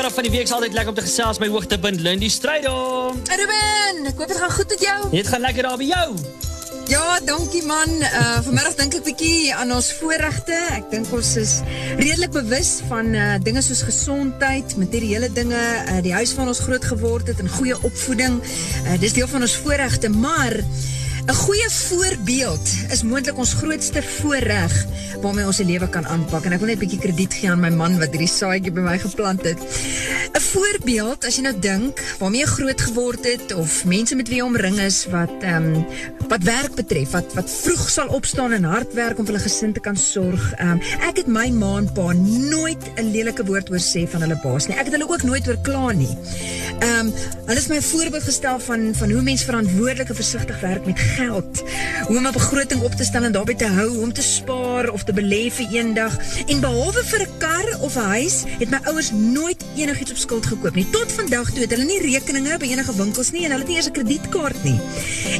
middag van die week is altyd lekker om te gesels by Hoogtepunt Lindy Strydom. Ruben, ek hoop dit gaan goed met jou. Dit gaan lekker daar by jou. Ja, dankie man. Uh vanmiddag dink ek bietjie aan ons voorregte. Ek dink ons is redelik bewus van uh dinge soos gesondheid, materiële dinge, uh die huis van ons groot geword het en goeie opvoeding. Uh dis deel van ons voorregte, maar 'n goeie voorbeeld is moontlik ons grootste voorreg waarmee ons se lewe kan aanpak en ek wil net 'n bietjie krediet gee aan my man wat hierdie saadjie by my geplant het. 'n Voorbeeld, as jy nou dink waarmee jy groot geword het of mense met wie jy omring is wat ehm um, wat werk betref, wat wat vroeg sal opstaan en hard werk om vir hulle gesin te kan sorg. Ehm um, ek het my ma en pa nooit 'n lelike woord oor sê van hulle baas nie. Ek het hulle ook nooit oor kla nie. Ehm um, hulle is my voorbeeld gestel van van hoe mens verantwoordelik en versigtig werk met geld. Hoe om 'n begroting op te stel en daarbey te hou, hoe om te spaar of te belê vir eendag. En behalwe vir 'n kar of 'n huis, het my ouers nooit enigiets op skuld gekoop nie. Tot vandag toe het hulle nie rekeninge by enige winkels nie en hulle het nie eens 'n kredietkaart nie.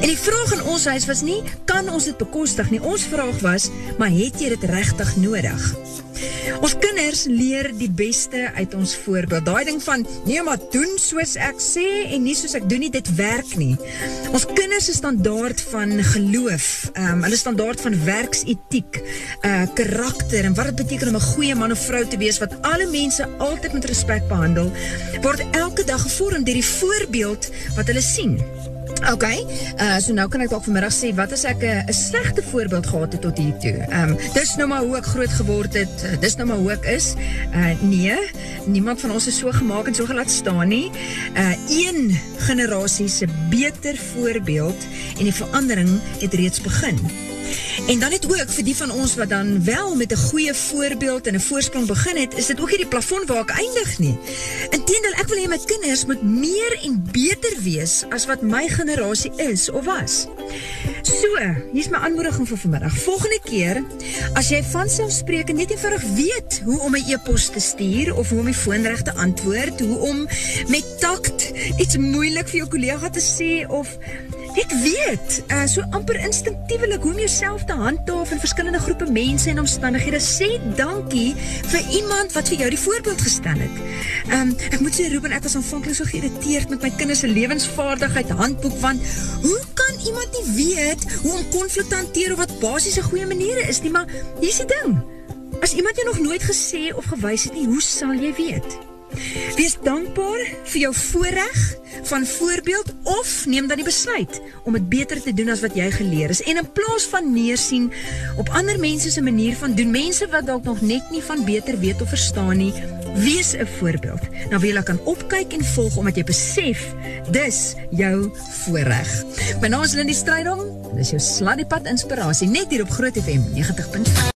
En die vraag in ons huis was nie kan ons dit bekostig nie. Ons vraag was, maar het jy dit regtig nodig? Ons kinders leer die beste uit ons voorbeeld. Daai ding van nee maar doen soos ek sê en nie soos ek doen nie, dit werk nie. Ons kinders se standaard van geloof, ehm um, hulle standaard van werksetiek, uh karakter en wat dit beteken om 'n goeie man of vrou te wees wat alle mense altyd met respek behandel, word elke dag gevorm deur die voorbeeld wat hulle sien. Ok, uh, so nou kan ek ook vanmiddag sê, wat as ek een slechte voorbeeld gehad tot hier toe? Um, dis nou maar hoe ek groot geword het, uh, dis nou maar hoe ek is. Nee, niemand van ons is so gemaakt en so gelaat staan nie. Uh, een beter voorbeeld en die verandering het reeds begin. En dan het ook vir die van ons wat dan wel met 'n goeie voorbeeld en 'n voorsprong begin het, is dit ook nie die plafon waar ek eindig nie. Inteendeel, ek wil hê my kinders moet meer en beter wees as wat my generasie is of was. So, hier's my aanmoediging vir vanmiddag. Volgende keer, as jy van selfspreek net eenvoudig weet hoe om 'n e-pos te stuur of hoe om die foon reg te antwoord, hoe om met takt iets moeilik vir jou kollega te sê of Ek weet, uh, so amper instinctiewelik hoe om jouself te handhaaf in verskillende groepe mense en omstandighede. Sê dankie vir iemand wat vir jou die voorbeeld gestel het. Um, ek moet sê, Ruben, ek was aanvankelijk so geïrriteerd met my kinderse levensvaardigheid handboek, want hoe kan iemand nie weet hoe om conflict te hanteer of wat basis een goeie maniere is nie, maar hier is die ding. As iemand jou nog nooit gesê of gewys het nie, hoe sal jy weet? Wees dankbaar vir jou voorrecht van voorbeeld of neem dan die besluit om het beter te doen as wat jy geleer is. En in plaas van neersien op ander mense se manier van doen, mense wat dalk nog net nie van beter weet of verstaan nie, wees 'n voorbeeld. Nou wie jy kan opkyk en volg omdat jy besef dis jou voorreg. My naam is Lindi Strydom. Dis jou sladdiepad inspirasie net hier op Groot FM 90.5.